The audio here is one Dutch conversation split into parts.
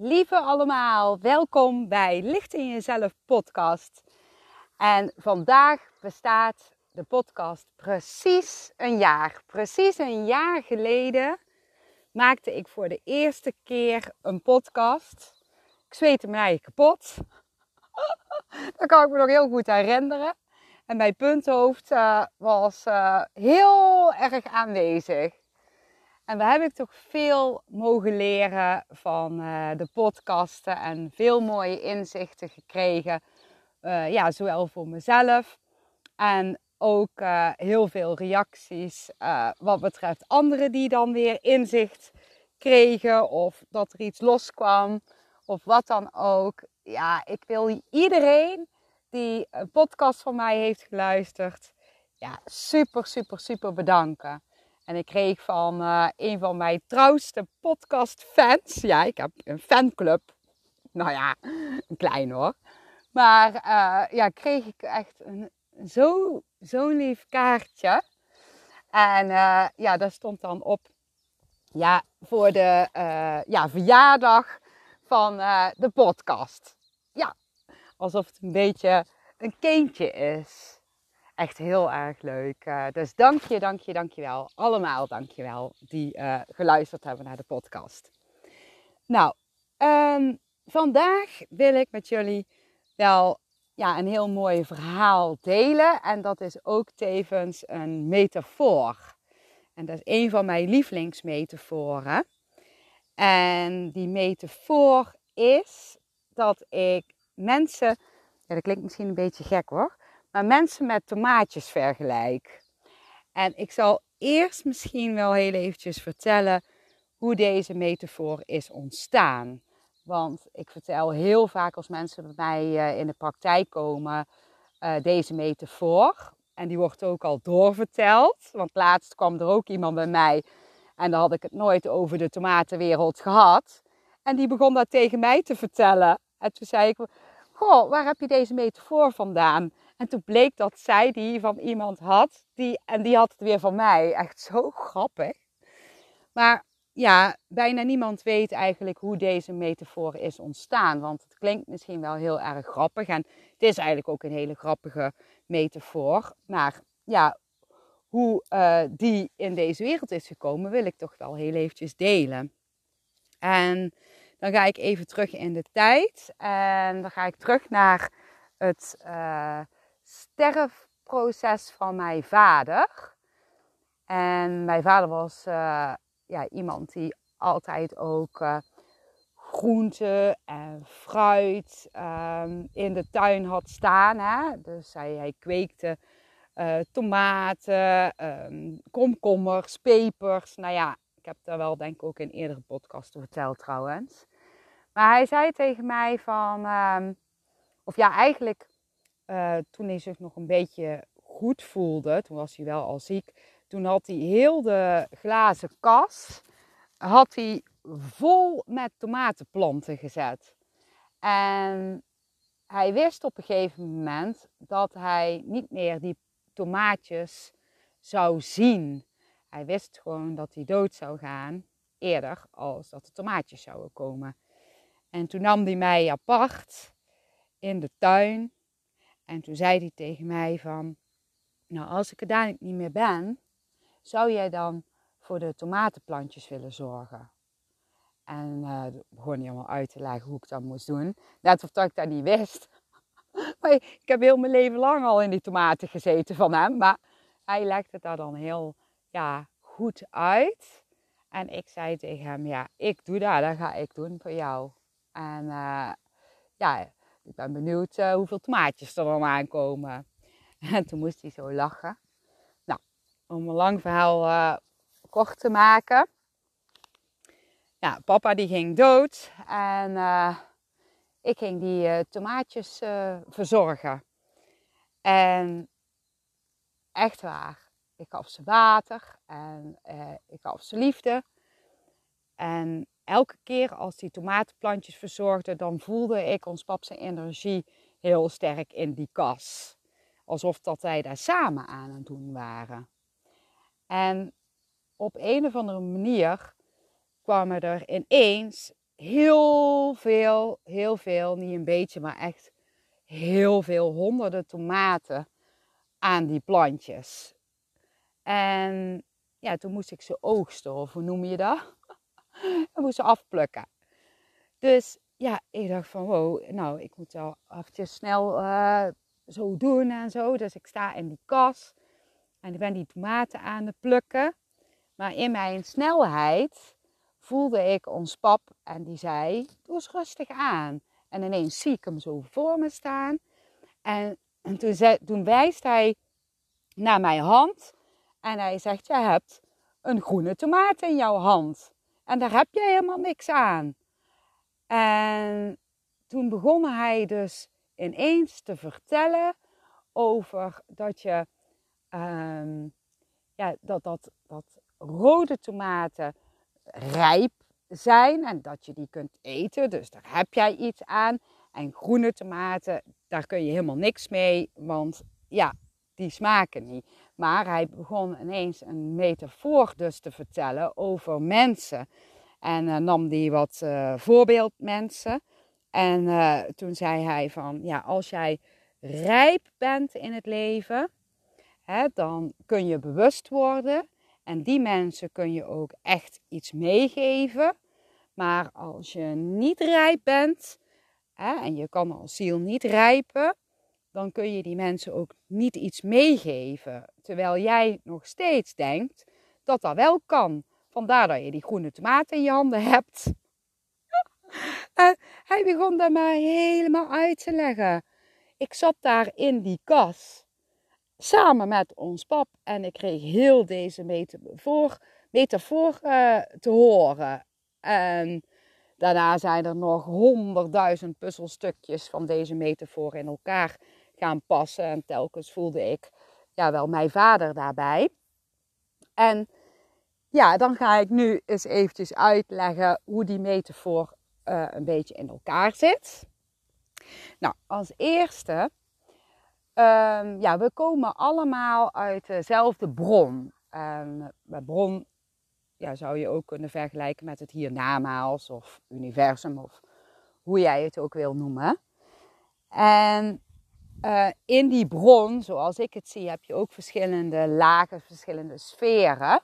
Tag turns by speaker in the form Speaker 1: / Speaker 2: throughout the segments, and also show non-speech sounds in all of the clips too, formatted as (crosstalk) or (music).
Speaker 1: Lieve allemaal, welkom bij Licht in Jezelf podcast. En vandaag bestaat de podcast precies een jaar. Precies een jaar geleden maakte ik voor de eerste keer een podcast. Ik zweette eigenlijk kapot. (laughs) Dat kan ik me nog heel goed herinneren. En mijn punthoofd uh, was uh, heel erg aanwezig. En daar heb ik toch veel mogen leren van uh, de podcasten en veel mooie inzichten gekregen. ja, zowel voor mezelf en ook heel veel reacties wat betreft anderen die dan weer inzicht kregen of dat er iets loskwam of wat dan ook. Ja, ik wil iedereen die een podcast van mij heeft geluisterd, ja, super, super, super bedanken. En ik kreeg van uh, een van mijn trouwste podcast-fans, ja, ik heb een fanclub, nou ja, een klein hoor. Maar uh, ja, kreeg ik echt een zo, zo'n lief kaartje. En uh, ja, daar stond dan op, ja, voor de ja, verjaardag van de podcast. Ja, alsof het een beetje een kindje is. Echt heel erg leuk. Uh, dus dank je, dank je, dank je wel. Allemaal dank je wel die uh, geluisterd hebben naar de podcast. Nou, um, vandaag wil ik met jullie wel ja, een heel mooi verhaal delen. En dat is ook tevens een metafoor. En dat is een van mijn lievelingsmetaforen. En die metafoor is dat ik mensen ja, dat klinkt misschien een beetje gek hoor. Maar mensen met tomaatjes vergelijk. En ik zal eerst misschien wel heel eventjes vertellen hoe deze metafoor is ontstaan. Want ik vertel heel vaak als mensen bij mij eh, in de praktijk komen uh, deze metafoor. En die wordt ook al doorverteld. Want laatst kwam er ook iemand bij mij en dan had ik het nooit over de tomatenwereld gehad. En die begon dat tegen mij te vertellen. En toen zei ik, goh, waar heb je deze metafoor vandaan? En toen bleek dat zij die van iemand had, die, en die had het weer van mij. Echt zo grappig. Maar ja, bijna niemand weet eigenlijk hoe deze metafoor is ontstaan. Want het klinkt misschien wel heel erg grappig. En het is eigenlijk ook een hele grappige metafoor. Maar ja, hoe uh, die in deze wereld is gekomen, wil ik toch wel heel eventjes delen. En dan ga ik even terug in de tijd en dan ga ik terug naar het uh, sterfproces van mijn vader. En mijn vader was uh, ja, iemand die altijd ook uh, groente en fruit um, in de tuin had staan. Hè? Dus hij, kweekte tomaten, um, komkommers, pepers. Nou ja, ik heb daar wel denk ik ook in eerdere podcasten verteld trouwens. Maar hij zei tegen mij van, um, of ja eigenlijk uh, toen hij zich nog een beetje goed voelde, toen was hij wel al ziek, toen had hij heel de glazen kas, had hij vol met tomatenplanten gezet. En hij wist op een gegeven moment dat hij niet meer die tomaatjes zou zien. Hij wist gewoon dat hij dood zou gaan eerder als dat de tomaatjes zouden komen. En toen nam hij mij apart in de tuin. En toen zei hij tegen mij van, nou als ik er daar niet meer ben, zou jij dan voor de tomatenplantjes willen zorgen? En uh, begon hij allemaal uit te leggen hoe ik dat moest doen. Net of dat ik dat niet wist. (laughs) maar ik heb heel mijn leven lang al in die tomaten gezeten van hem. Maar hij legde daar dan heel ja, goed uit. En ik zei tegen hem, ja, ik doe dat, dat ga ik doen voor jou. En uh, ja, ik ben benieuwd uh, hoeveel tomaatjes er dan aankomen. En (laughs) toen moest hij zo lachen. Nou, om een lang verhaal uh, kort te maken. Ja, papa die ging dood en ik ging die tomaatjes verzorgen. En echt waar, ik gaf ze water en ik gaf ze liefde. En elke keer als die tomatenplantjes verzorgde, dan voelde ik ons pap zijn energie heel sterk in die kas. Alsof dat wij daar samen aan het doen waren. En op een of andere manier kwamen er ineens heel veel, heel veel, niet een beetje, maar echt heel veel honderden tomaten aan die plantjes. En ja, toen moest ik ze oogsten, of hoe noem je dat? (laughs) ik moest ze afplukken. Dus ja, ik dacht van wow, nou, ik moet wel eventjes snel uh, zo doen en zo. Dus ik sta in die kas en ik ben die tomaten aan het plukken. Maar in mijn snelheid voelde ik ons pap en die zei, doe eens rustig aan. En ineens zie ik hem zo voor me staan. En, toen, toen wijst hij naar mijn hand en hij zegt, je hebt een groene tomaat in jouw hand. En daar heb je helemaal niks aan. En toen begon hij dus ineens te vertellen over dat je ehm, ja, dat, dat, dat rode tomaten rijp zijn en dat je die kunt eten. Dus daar heb jij iets aan. En groene tomaten, daar kun je helemaal niks mee, want ja, die smaken niet. Maar hij begon ineens een metafoor dus te vertellen over mensen. En uh, nam die wat uh, voorbeeldmensen. En uh, toen zei hij van, ja, als jij rijp bent in het leven, hè, dan kun je bewust worden. En die mensen kun je ook echt iets meegeven. Maar als je niet rijp bent, hè, en je kan als ziel niet rijpen, dan kun je die mensen ook niet iets meegeven. Terwijl jij nog steeds denkt dat dat wel kan. Vandaar dat je die groene tomaten in je handen hebt. (laughs) en hij begon dat maar helemaal uit te leggen. Ik zat daar in die kas samen met ons pap en ik kreeg heel deze metafoor, metafoor uh, te horen. En daarna zijn er nog honderdduizend puzzelstukjes van deze metafoor in elkaar gaan passen. En telkens voelde ik ja, wel mijn vader daarbij. En ja, dan ga ik nu eens eventjes uitleggen hoe die metafoor uh, een beetje in elkaar zit. Nou, als eerste, um, ja, we komen allemaal uit dezelfde bron. Um, bron ja, zou je ook kunnen vergelijken met het hiernamaals of universum of hoe jij het ook wil noemen. En uh, in die bron, zoals ik het zie, heb je ook verschillende lagen, verschillende sferen.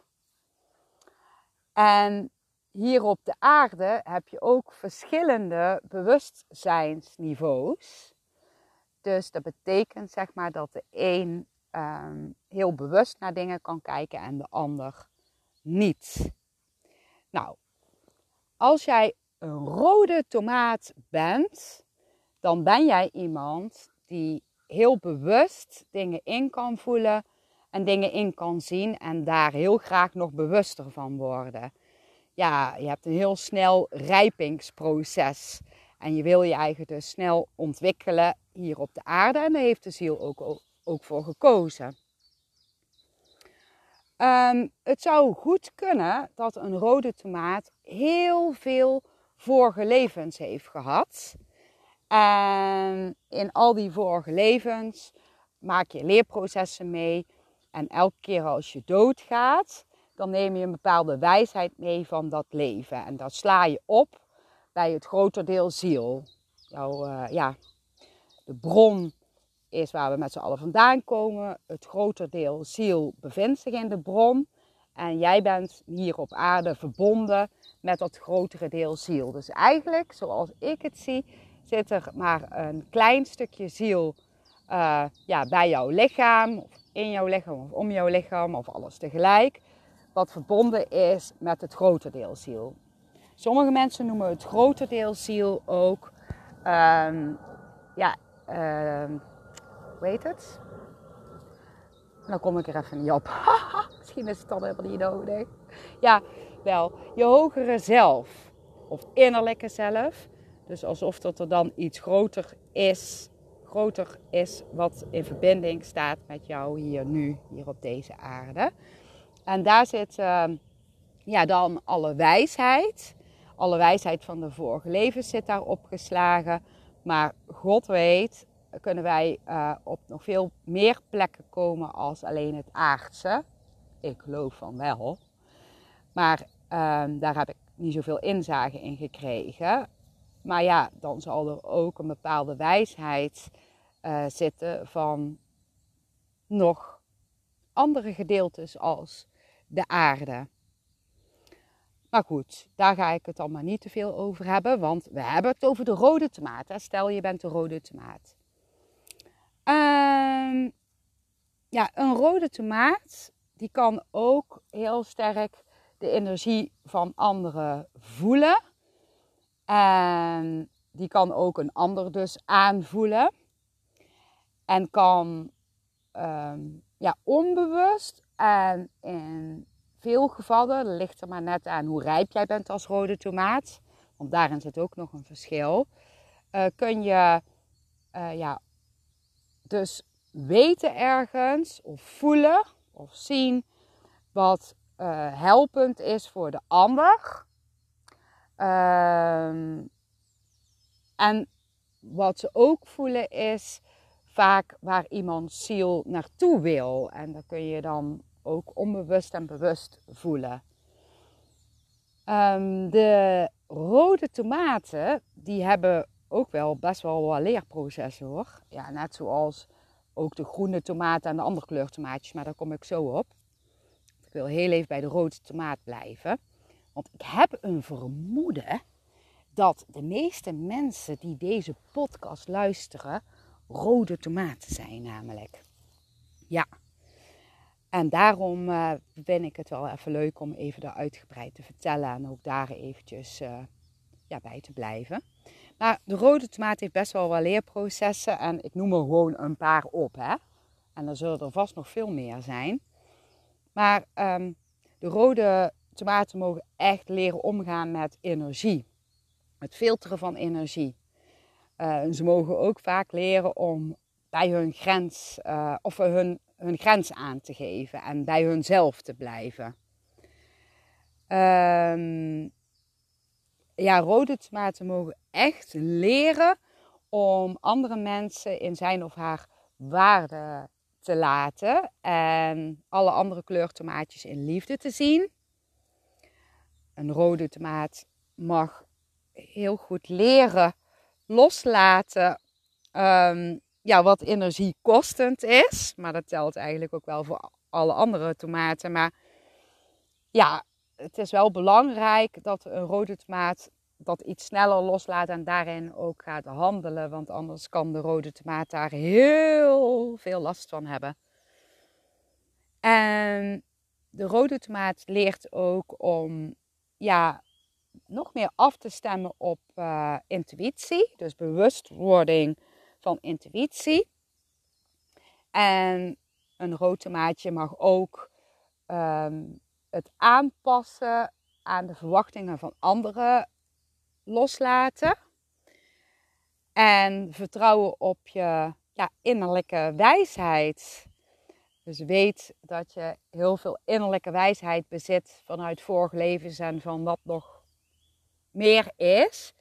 Speaker 1: En hier op de aarde heb je ook verschillende bewustzijnsniveaus. Dus dat betekent zeg maar dat de een um, heel bewust naar dingen kan kijken en de ander niet. Nou, als jij een rode tomaat bent, dan ben jij iemand die heel bewust dingen in kan voelen en dingen in kan zien en daar heel graag nog bewuster van worden. Ja, je hebt een heel snel rijpingsproces en je wil je eigen dus snel ontwikkelen hier op de aarde en daar heeft de ziel ook, ook voor gekozen. Um, het zou goed kunnen dat een rode tomaat heel veel vorige levens heeft gehad. En in al die vorige levens maak je leerprocessen mee. En elke keer als je doodgaat, dan neem je een bepaalde wijsheid mee van dat leven. En dat sla je op bij het groter deel ziel. Jouw, uh, ja, de bron is waar we met z'n allen vandaan komen. Het groter deel ziel bevindt zich in de bron. En jij bent hier op aarde verbonden met dat grotere deel ziel. Dus eigenlijk, zoals ik het zie, zit er maar een klein stukje ziel uh, ja, bij jouw lichaam, of in jouw lichaam, of om jouw lichaam, of alles tegelijk, wat verbonden is met het grote deel ziel. Sommige mensen noemen het grote deel ziel ook, um, ja, uh, hoe heet het? Dan kom ik er even niet op. (laughs) Misschien is het dan helemaal niet nodig. Ja, wel, je hogere zelf, of innerlijke zelf. Dus alsof dat er dan iets groter is, groter is wat in verbinding staat met jou hier nu, hier op deze aarde. En daar zit uh, ja, dan alle wijsheid. Alle wijsheid van de vorige levens zit daar opgeslagen. Maar God weet, kunnen wij uh, op nog veel meer plekken komen als alleen het aardse. Ik geloof van wel. Maar uh, daar heb ik niet zoveel inzage in gekregen. Maar ja, dan zal er ook een bepaalde wijsheid uh, zitten van nog andere gedeeltes als de aarde. Maar goed, daar ga ik het allemaal niet te veel over hebben, want we hebben het over de rode tomaat. Stel je bent de rode tomaat. Uh, ja, een rode tomaat die kan ook heel sterk de energie van anderen voelen. En die kan ook een ander dus aanvoelen. En kan um, ja, onbewust en in veel gevallen, ligt er maar net aan hoe rijp jij bent als rode tomaat, want daarin zit ook nog een verschil, uh, kun je uh, ja, dus weten ergens of voelen of zien wat uh, helpend is voor de ander. Uh, en wat ze ook voelen is vaak waar iemand ziel naartoe wil. En dat kun je dan ook onbewust en bewust voelen. Um, de rode tomaten, die hebben ook wel best wel wat leerprocessen hoor. Ja, net zoals ook de groene tomaten en de andere kleurtomaatjes, maar daar kom ik zo op. Ik wil heel even bij de rode tomaat blijven. Want ik heb een vermoeden dat de meeste mensen die deze podcast luisteren, rode tomaten zijn namelijk. Ja. En daarom uh, vind ik het wel even leuk om even daar uitgebreid te vertellen en ook daar eventjes uh, ja, bij te blijven. Maar de rode tomaat heeft best wel wat leerprocessen en ik noem er gewoon een paar op. Hè? En er zullen er vast nog veel meer zijn. Maar um, de rode tomaten mogen echt leren omgaan met energie. Het filteren van energie. Uh, ze mogen ook vaak leren om bij hun grens, uh, of hun, hun grens aan te geven en bij hunzelf te blijven. Um, ja, rode tomaten mogen echt leren om andere mensen in zijn of haar waarde te laten en alle andere kleurtomaatjes in liefde te zien. Een rode tomaat mag heel goed leren loslaten um, ja, wat energiekostend is. Maar dat telt eigenlijk ook wel voor alle andere tomaten. Maar ja, het is wel belangrijk dat een rode tomaat dat iets sneller loslaat en daarin ook gaat handelen. Want anders kan de rode tomaat daar heel veel last van hebben. En de rode tomaat leert ook om ja, nog meer af te stemmen op uh, intuïtie. Dus bewustwording van intuïtie. En een rood tomaatje mag ook um, het aanpassen aan de verwachtingen van anderen loslaten. En vertrouwen op je ja, innerlijke wijsheid. Dus weet dat je heel veel innerlijke wijsheid bezit vanuit vorige levens en van wat nog meer is.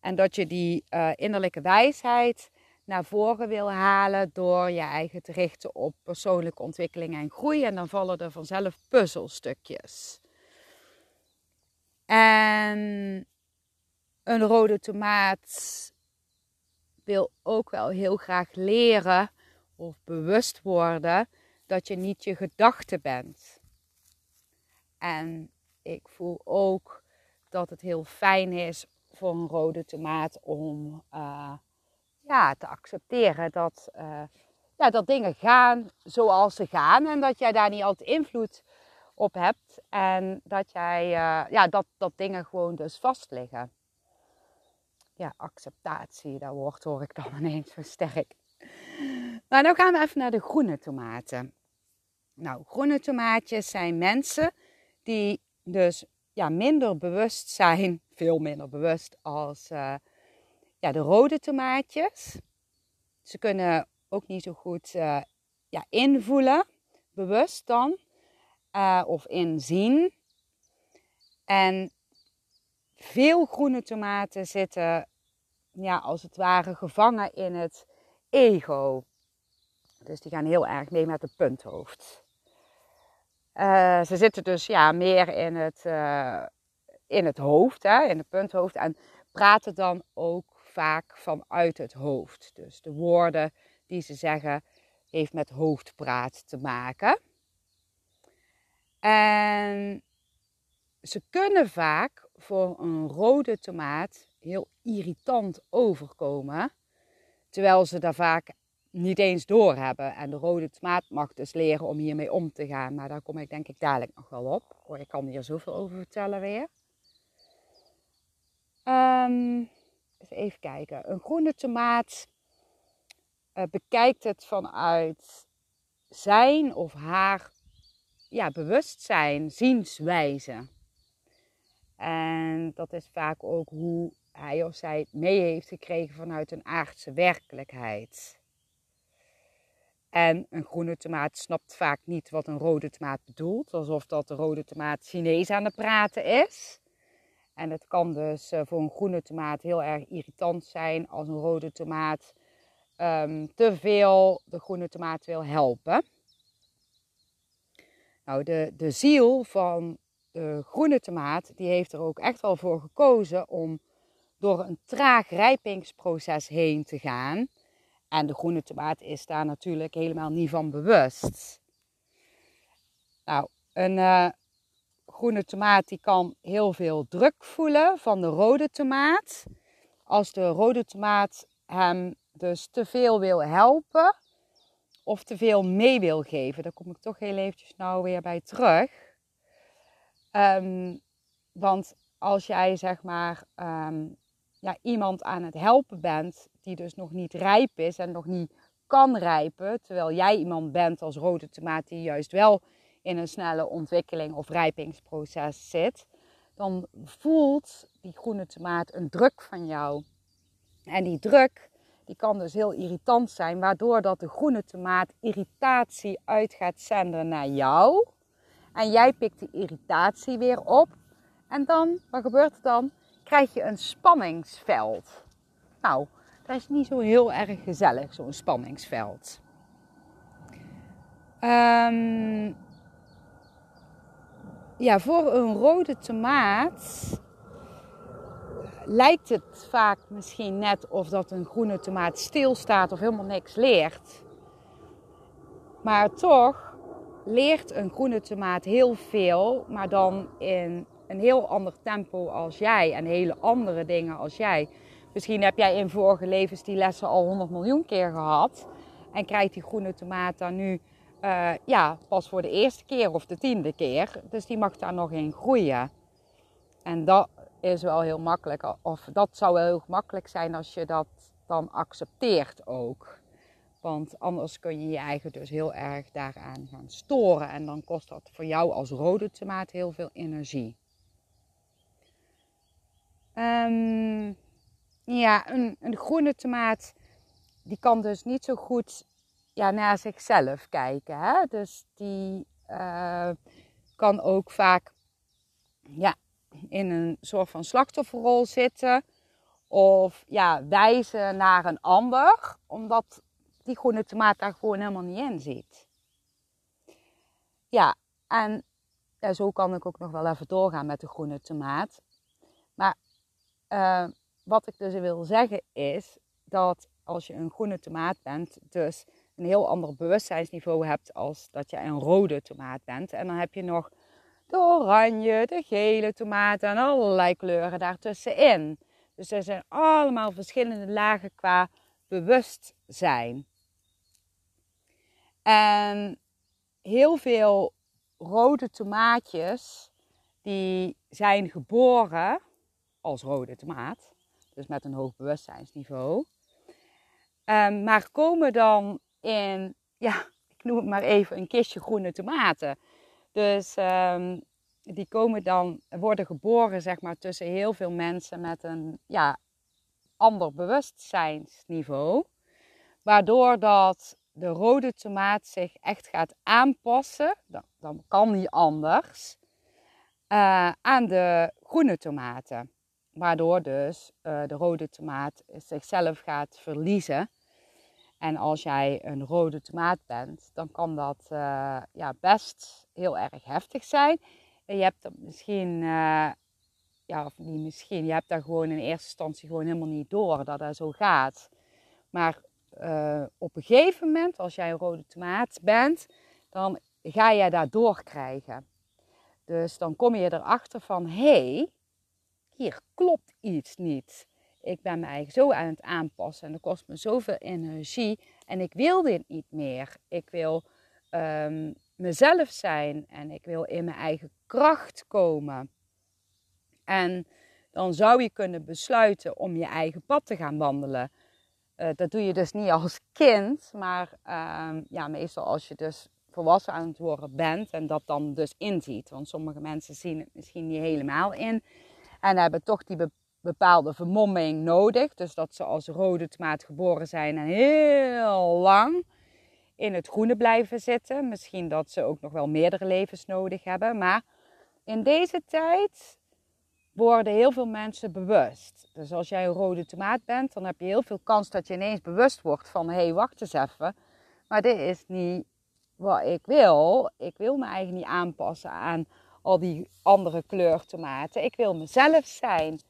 Speaker 1: En dat je die uh, innerlijke wijsheid naar voren wil halen door je eigen te richten op persoonlijke ontwikkeling en groei. En dan vallen er vanzelf puzzelstukjes. En een rode tomaat wil ook wel heel graag leren of bewust worden dat je niet je gedachte bent. En ik voel ook dat het heel fijn is voor een rode tomaat om uh, ja, te accepteren dat, uh, ja, dat dingen gaan zoals ze gaan en dat jij daar niet altijd invloed op hebt en dat, jij, uh, ja, dat, dat dingen gewoon dus vast liggen. Ja, acceptatie, dat woord hoor ik dan (laughs) ineens zo sterk. Maar nou gaan we even naar de groene tomaten. Nou, groene tomaatjes zijn mensen die dus ja, minder bewust zijn, (laughs) veel minder bewust als uh, ja, de rode tomaatjes. Ze kunnen ook niet zo goed uh, ja, invoelen, bewust dan, uh, of inzien. En veel groene tomaten zitten, ja, als het ware, gevangen in het ego. Dus die gaan heel erg mee met het punthoofd. Uh, ze zitten dus ja, meer in het, uh, in het hoofd, hè, in het punthoofd. En praten dan ook vaak vanuit het hoofd. Dus de woorden die ze zeggen, heeft met hoofdpraat te maken. En ze kunnen vaak voor een rode tomaat heel irritant overkomen. Terwijl ze daar vaak niet eens door hebben. En de rode tomaat mag dus leren om hiermee om te gaan. Maar daar kom ik denk ik dadelijk nog wel op. Ik kan hier zoveel over vertellen weer. Um, even kijken. Een groene tomaat uh, bekijkt het vanuit zijn of haar ja, bewustzijn, zienswijze. En dat is vaak ook hoe hij of zij het mee heeft gekregen vanuit een aardse werkelijkheid. En een groene tomaat snapt vaak niet wat een rode tomaat bedoelt, alsof dat de rode tomaat Chinees aan het praten is. En het kan dus eh, voor een groene tomaat heel erg irritant zijn als een rode tomaat um, te veel de groene tomaat wil helpen. Nou, de, de ziel van de groene tomaat, die heeft er ook echt wel voor gekozen om door een traag rijpingsproces heen te gaan. En de groene tomaat is daar natuurlijk helemaal niet van bewust. Nou, een uh, groene tomaat die kan heel veel druk voelen van de rode tomaat. Als de rode tomaat hem dus te veel wil helpen of te veel mee wil geven. Daar kom ik toch heel eventjes nou weer bij terug. Um, want als jij zeg maar um, ja, iemand aan het helpen bent die dus nog niet rijp is en nog niet kan rijpen, terwijl jij iemand bent als rode tomaat die juist wel in een snelle ontwikkeling of rijpingsproces zit, dan voelt die groene tomaat een druk van jou. En die druk die kan dus heel irritant zijn, waardoor dat de groene tomaat irritatie uit gaat zenden naar jou. En jij pikt die irritatie weer op. En dan, wat gebeurt er dan? Krijg je een spanningsveld. Nou, dat is niet zo heel erg gezellig, zo'n spanningsveld. Um, ja, voor een rode tomaat lijkt het vaak misschien net of dat een groene tomaat stilstaat of helemaal niks leert. Maar toch leert een groene tomaat heel veel, maar dan in een heel ander tempo als jij en hele andere dingen als jij. Misschien heb jij in vorige levens die lessen al 100 miljoen keer gehad en krijgt die groene tomaat dan nu uh, ja, pas voor de eerste keer of de tiende keer. Dus die mag daar nog in groeien. En dat is wel heel makkelijk. Of dat zou wel heel makkelijk zijn als je dat dan accepteert ook. Want anders kun je je eigen dus heel erg daaraan gaan storen. En dan kost dat voor jou als rode tomaat heel veel energie. Um, ja, een, een groene tomaat die kan dus niet zo goed ja, naar zichzelf kijken. Hè? Dus die uh, kan ook vaak ja, in een soort van slachtofferrol zitten. Of ja, wijzen naar een ander, omdat die groene tomaat daar gewoon helemaal niet in zit. Ja, en ja, zo kan ik ook nog wel even doorgaan met de groene tomaat. Maar uh, wat ik dus wil zeggen is dat als je een groene tomaat bent, dus een heel ander bewustzijnsniveau hebt als dat je een rode tomaat bent. En dan heb je nog de oranje, de gele tomaten en allerlei kleuren daartussenin. Dus er zijn allemaal verschillende lagen qua bewustzijn. En heel veel rode tomaatjes die zijn geboren als rode tomaat, dus met een hoog bewustzijnsniveau. Um, maar komen dan in, ja, ik noem het maar even een kistje groene tomaten. Dus um, die komen dan, worden geboren zeg maar tussen heel veel mensen met een ja, ander bewustzijnsniveau. Waardoor dat de rode tomaat zich echt gaat aanpassen, dan, dan kan niet anders, uh, aan de groene tomaten. Waardoor dus uh, de rode tomaat zichzelf gaat verliezen en als jij een rode tomaat bent, dan kan dat uh, ja, best heel erg heftig zijn. Je hebt misschien uh, ja, of niet misschien, je hebt daar gewoon in eerste instantie gewoon helemaal niet door dat dat zo gaat. Maar op een gegeven moment, als jij een rode tomaat bent, dan ga jij dat doorkrijgen. Dus dan kom je erachter van, hé, hey, hier klopt iets niet. Ik ben eigenlijk zo aan het aanpassen en dat kost me zoveel energie en ik wil dit niet meer. Ik wil um, mezelf zijn en ik wil in mijn eigen kracht komen. En dan zou je kunnen besluiten om je eigen pad te gaan wandelen. Uh, dat doe je dus niet als kind, maar uh, ja, meestal als je dus volwassen aan het worden bent en dat dan dus inziet. Want sommige mensen zien het misschien niet helemaal in en hebben toch die bepaalde vermomming nodig. Dus dat ze als rode tomaat geboren zijn en heel lang in het groene blijven zitten. Misschien dat ze ook nog wel meerdere levens nodig hebben. Maar in deze tijd worden heel veel mensen bewust. Dus als jij een rode tomaat bent, dan heb je heel veel kans dat je ineens bewust wordt van... hé, hey, wacht eens even, maar dit is niet wat ik wil. Ik wil me eigenlijk niet aanpassen aan al die andere kleurtomaten. Ik wil mezelf zijn.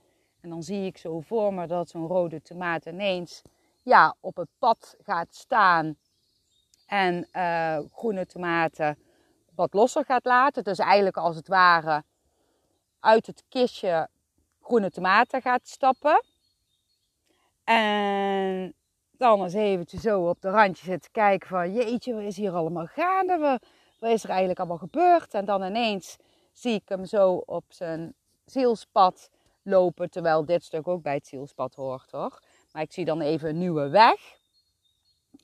Speaker 1: En dan zie ik zo voor me dat zo'n rode tomaat ineens ja, op het pad gaat staan en uh, groene tomaten wat losser gaat laten. Dus eigenlijk als het ware uit het kistje groene tomaten gaat stappen. En dan eens eventjes zo op de randje zitten kijken van jeetje, wat is hier allemaal gaande? Wat is er eigenlijk allemaal gebeurd? En dan ineens zie ik hem zo op zijn zielspad lopen. Terwijl dit stuk ook bij het zielspad hoort hoor. Maar ik zie dan even een nieuwe weg.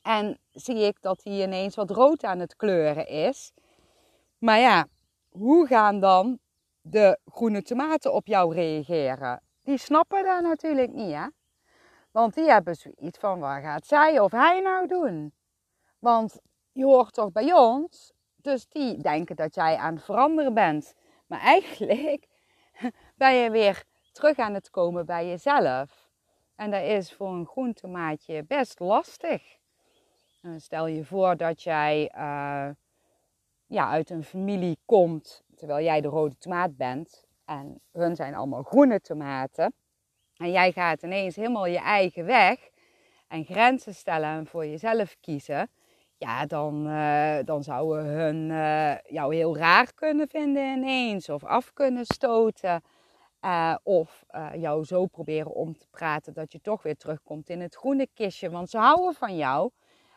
Speaker 1: En zie ik dat hij ineens wat rood aan het kleuren is. Maar ja, hoe gaan dan de groene tomaten op jou reageren? Die snappen dat natuurlijk niet, hè? Want die hebben zoiets van, waar gaat zij of hij nou doen? Want je hoort toch bij ons? Dus die denken dat jij aan het veranderen bent. Maar eigenlijk (laughs) ben je weer terug aan het komen bij jezelf. En dat is voor een groen tomaatje best lastig. Stel je voor dat jij uh, ja, uit een familie komt terwijl jij de rode tomaat bent. En hun zijn allemaal groene tomaten. En jij gaat ineens helemaal je eigen weg en grenzen stellen en voor jezelf kiezen. Ja, dan, uh, dan zouden hun uh, jou heel raar kunnen vinden ineens. Of af kunnen stoten. Uh, of jou zo proberen om te praten dat je toch weer terugkomt in het groene kistje. Want ze houden van jou.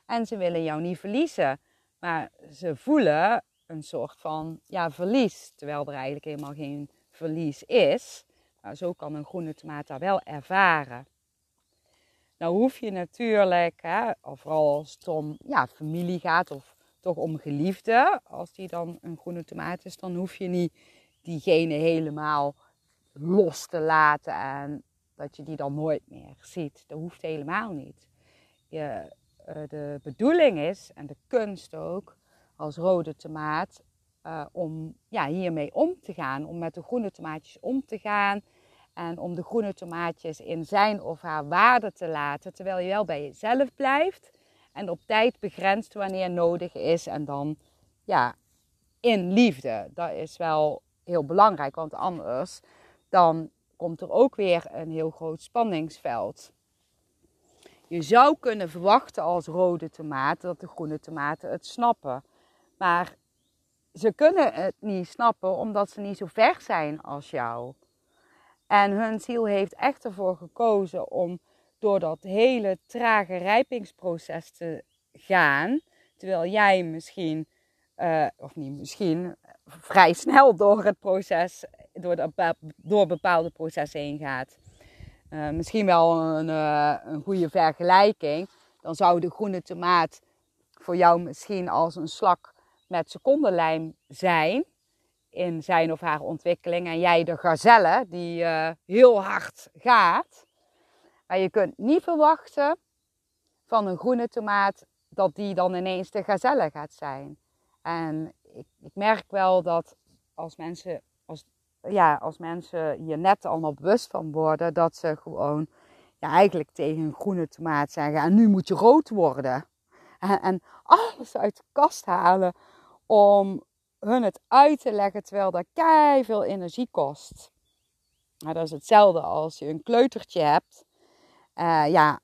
Speaker 1: En ze willen jou niet verliezen. Maar ze voelen een soort van ja, verlies. Terwijl er eigenlijk helemaal geen verlies is. Maar zo kan een groene tomaat wel ervaren. Nou hoef je natuurlijk, hè, vooral als het om ja, familie gaat of toch om geliefde. Als die dan een groene tomaat is, dan hoef je niet diegene helemaal los te laten. En dat je die dan nooit meer ziet. Dat hoeft helemaal niet. Je, eh, de bedoeling is, en de kunst ook, als rode tomaat, uh, om ja, hiermee om te gaan. Om met de groene tomaatjes om te gaan. En om de groene tomaatjes in zijn of haar waarde te laten. Terwijl je wel bij jezelf blijft. En op tijd begrenst wanneer nodig is. En dan ja, in liefde. Dat is wel heel belangrijk. Want anders dan komt er ook weer een heel groot spanningsveld. Je zou kunnen verwachten als rode tomaat dat de groene tomaten het snappen. Maar ze kunnen het niet snappen omdat ze niet zo ver zijn als jou. En hun ziel heeft echt ervoor gekozen om door dat hele trage rijpingsproces te gaan. Terwijl jij misschien, uh, of niet misschien, vrij snel door het proces, door, de, door bepaalde processen heen gaat. Uh, misschien wel een, uh, een goede vergelijking. Dan zou de groene tomaat voor jou misschien als een slak met secondenlijm zijn. In zijn of haar ontwikkeling. En jij de gazelle die uh, heel hard gaat. Maar je kunt niet verwachten van een groene tomaat dat die dan ineens de gazelle gaat zijn. En ik, ik merk wel dat als mensen ja, als mensen hier net allemaal bewust van worden, dat ze gewoon ja, eigenlijk tegen een groene tomaat zeggen: en nu moet je rood worden. En, en alles uit de kast halen om hun het uit te leggen, terwijl dat kei veel energie kost. Nou, dat is hetzelfde als je een kleutertje hebt. Uh, ja,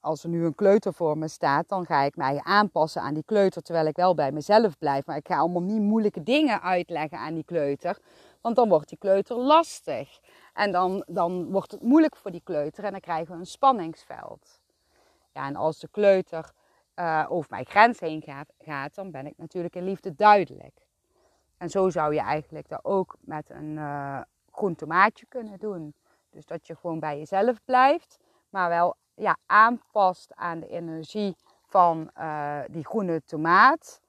Speaker 1: als er nu een kleuter voor me staat, dan ga ik mij aanpassen aan die kleuter terwijl ik wel bij mezelf blijf. Maar ik ga allemaal niet moeilijke dingen uitleggen aan die kleuter, want dan wordt die kleuter lastig. En dan, dan wordt het moeilijk voor die kleuter en dan krijgen we een spanningsveld. Ja, en als de kleuter uh, over mijn grens heen gaat, gaat, dan ben ik natuurlijk in liefde duidelijk. En zo zou je eigenlijk dat ook met een uh, groen tomaatje kunnen doen. Dus dat je gewoon bij jezelf blijft, maar wel ja, aanpast aan de energie van uh, die groene tomaat.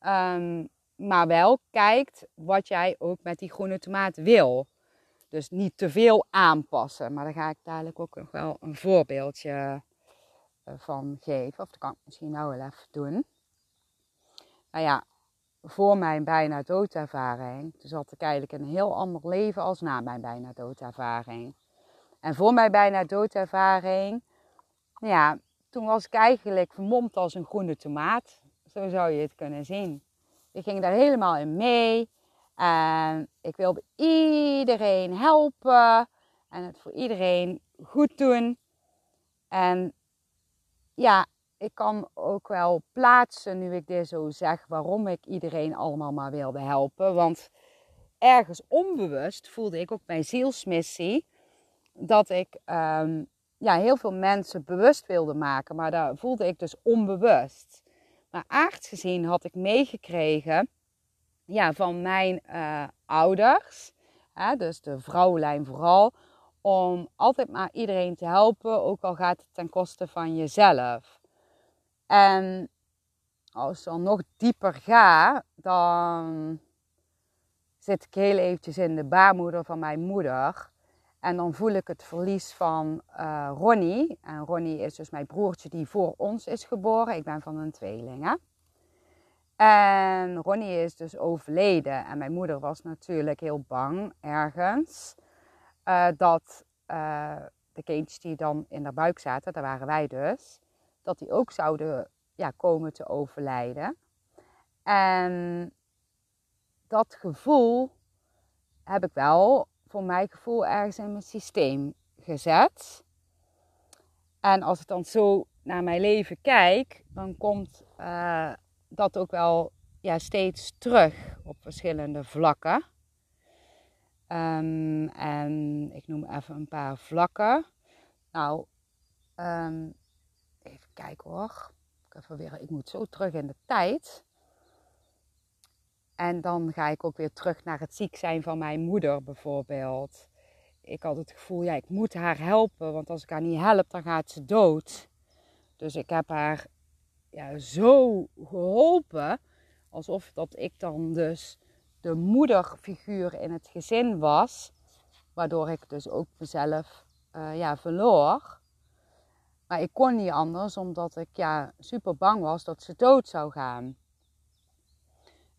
Speaker 1: Um, maar wel kijkt wat jij ook met die groene tomaat wil. Dus niet te veel aanpassen. Maar daar ga ik dadelijk ook nog wel een voorbeeldje eh, van geven. Of dat kan ik misschien nou wel even doen. Nou ja, voor mijn bijna doodervaring, toen zat ik eigenlijk een heel ander leven als na mijn bijna doodervaring. En voor mijn bijna doodervaring, ja, toen was ik eigenlijk vermomd als een groene tomaat. Zo zou je het kunnen zien. Ik ging daar helemaal in mee. En ik wilde iedereen helpen. En het voor iedereen goed doen. En ja, ik kan ook wel plaatsen, nu ik dit zo zeg, waarom ik iedereen allemaal maar wilde helpen. Want ergens onbewust voelde ik ook mijn zielsmissie dat ik um, ja, heel veel mensen bewust wilde maken. Maar daar voelde ik dus onbewust. Maar aards gezien had ik meegekregen ja, van mijn uh, ouders, hè, dus de vrouwenlijn vooral, om altijd maar iedereen te helpen, ook al gaat het ten koste van jezelf. En als ik dan nog dieper ga, dan zit ik heel eventjes in de baarmoeder van mijn moeder. En dan voel ik het verlies van uh, Ronnie. En Ronnie is dus mijn broertje die voor ons is geboren. Ik ben van een tweeling. En Ronnie is dus overleden. En mijn moeder was natuurlijk heel bang ergens. Uh, dat uh, de kindjes die dan in haar buik zaten, daar waren wij dus. Dat die ook zouden ja, komen te overlijden. En dat gevoel heb ik wel voor mijn gevoel ergens in mijn systeem gezet. En als ik dan zo naar mijn leven kijk, dan komt uh, dat ook wel ja, steeds terug op verschillende vlakken. Um, en ik noem even een paar vlakken. Nou, um, kijken hoor. Ik, weer, ik moet zo terug in de tijd. En dan ga ik ook weer terug naar het ziek zijn van mijn moeder bijvoorbeeld. Ik had het gevoel, ja, ik moet haar helpen, want als ik haar niet help, dan gaat ze dood. Dus ik heb haar ja, zo geholpen, alsof dat ik dan dus de moederfiguur in het gezin was, waardoor ik dus ook mezelf uh, ja, verloor. Ik kon niet anders, omdat ik ja, super bang was dat ze dood zou gaan.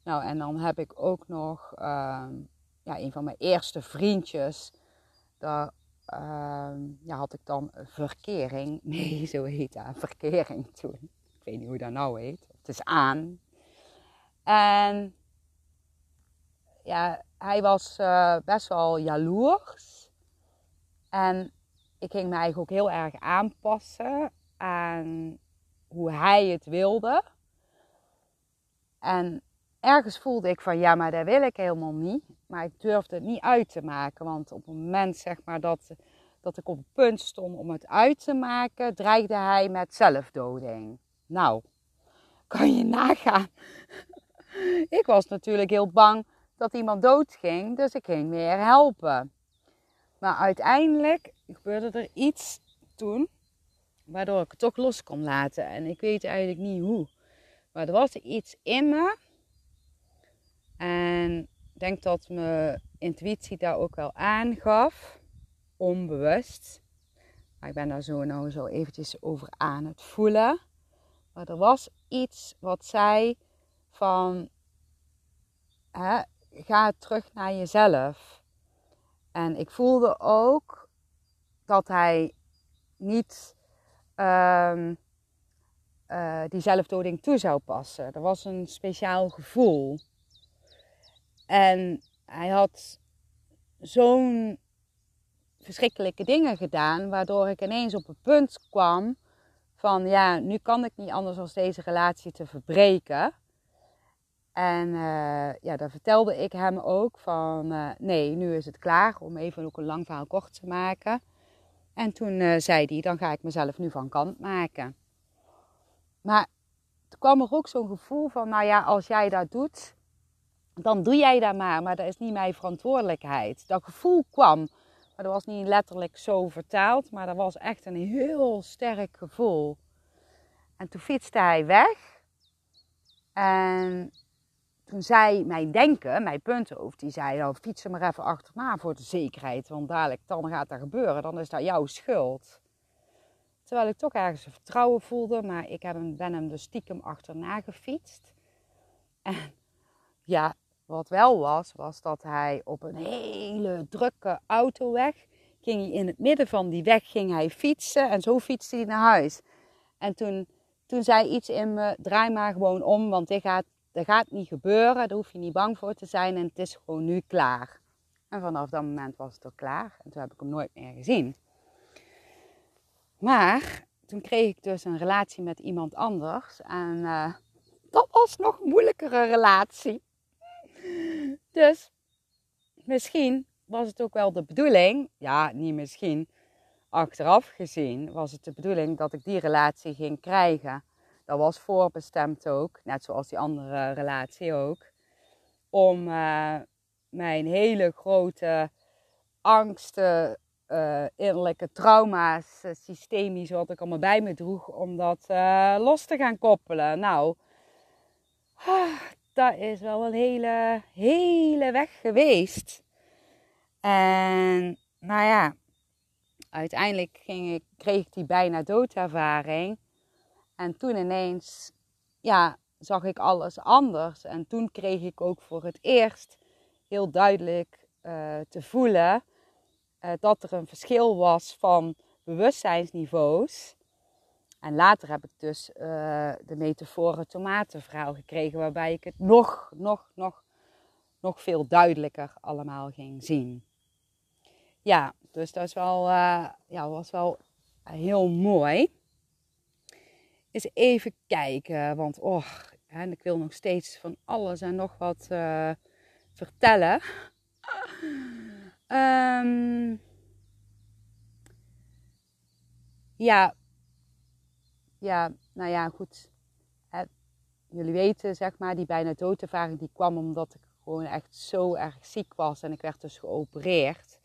Speaker 1: Nou, en dan heb ik ook nog uh, ja, een van mijn eerste vriendjes. Daar uh, ja, had ik dan verkering. (laughs) Nee, zo heet dat, verkering toen. Ik weet niet hoe dat nou heet. Het is aan. En ja, hij was uh, best wel jaloers. En ik ging me eigenlijk ook heel erg aanpassen aan hoe hij het wilde. En ergens voelde ik van ja, maar dat wil ik helemaal niet. Maar ik durfde het niet uit te maken. Want op het moment zeg maar, dat, dat ik op het punt stond om het uit te maken, dreigde hij met zelfdoding. Nou, kan je nagaan. (laughs) ik was natuurlijk heel bang dat iemand doodging, dus ik ging weer helpen. Maar uiteindelijk gebeurde er iets toen, waardoor ik het toch los kon laten. En ik weet eigenlijk niet hoe. Maar er was iets in me en ik denk dat mijn intuïtie daar ook wel aangaf, onbewust. Ik ben daar zo nou zo eventjes over aan het voelen. Maar er was iets wat zei van, ga terug naar jezelf. En ik voelde ook dat hij niet um, uh, die zelfdoding toe zou passen. Er was een speciaal gevoel. En hij had zo'n verschrikkelijke dingen gedaan, waardoor ik ineens op het punt kwam van ja, nu kan ik niet anders dan deze relatie te verbreken. En uh, ja, daar vertelde ik hem ook van uh, nee, nu is het klaar om even ook een lang verhaal kort te maken. En toen uh, zei hij, dan ga ik mezelf nu van kant maken. Maar toen kwam er ook zo'n gevoel van, nou ja, als jij dat doet, dan doe jij dat maar. Maar dat is niet mijn verantwoordelijkheid. Dat gevoel kwam, maar dat was niet letterlijk zo vertaald, maar dat was echt een heel sterk gevoel. En toen fietste hij weg. En toen zei mijn denken, mijn punthoofd, die zei, nou fiets er maar even achterna voor de zekerheid. Want dadelijk dan gaat dat gebeuren, dan is dat jouw schuld. Terwijl ik toch ergens vertrouwen voelde, maar ik heb hem, ben hem dus stiekem achterna gefietst. En ja, wat wel was, was dat hij op een hele drukke autoweg, ging hij in het midden van die weg ging hij fietsen en zo fietste hij naar huis. En toen, toen zei iets in me, draai maar gewoon om, want dit gaat dat gaat niet gebeuren, daar hoef je niet bang voor te zijn en het is gewoon nu klaar. En vanaf dat moment was het ook klaar en toen heb ik hem nooit meer gezien. Maar toen kreeg ik dus een relatie met iemand anders en uh, dat was nog een moeilijkere relatie. Dus misschien was het ook wel de bedoeling, ja, niet misschien, achteraf gezien was het de bedoeling dat ik die relatie ging krijgen dat was voorbestemd ook, net zoals die andere relatie ook, om uh, mijn hele grote angsten, uh, innerlijke trauma's, uh, systemisch wat ik allemaal bij me droeg, om dat los te gaan koppelen. Nou, ah, dat is wel een hele, hele weg geweest. En nou ja, uiteindelijk ging ik, kreeg ik die bijna doodervaring. En toen ineens, ja, zag ik alles anders. En toen kreeg ik ook voor het eerst heel duidelijk uh, te voelen uh, dat er een verschil was van bewustzijnsniveaus. En later heb ik dus uh, de metaforen tomatenverhaal gekregen, waarbij ik het nog, nog, nog, nog veel duidelijker allemaal ging zien. Ja, dus dat is wel, ja, was wel heel mooi eens even kijken. Want oh, en ik wil nog steeds van alles en nog wat uh, vertellen. um, ja, ja, nou ja, goed. Hè, jullie weten, zeg maar, die bijna doodervaring die kwam omdat ik gewoon echt zo erg ziek was. En ik werd dus geopereerd.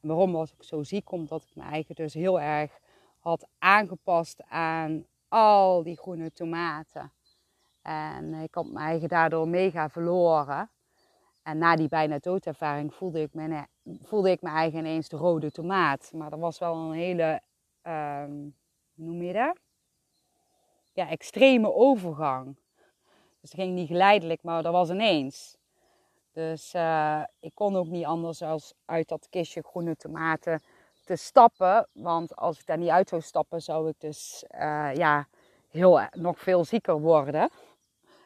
Speaker 1: En waarom was ik zo ziek? Omdat ik me eigen dus heel erg had aangepast aan al die groene tomaten. En ik had mijn eigen daardoor mega verloren. En na die bijna doodervaring voelde ik me, voelde ik me eigen ineens de rode tomaat. Maar dat was wel een hele, um, hoe noem dat? Ja, extreme overgang. Dus het ging niet geleidelijk, maar dat was ineens. Dus uh, ik kon ook niet anders dan uit dat kistje groene tomaten te stappen. Want als ik daar niet uit zou stappen, zou ik dus uh, ja, heel, nog veel zieker worden.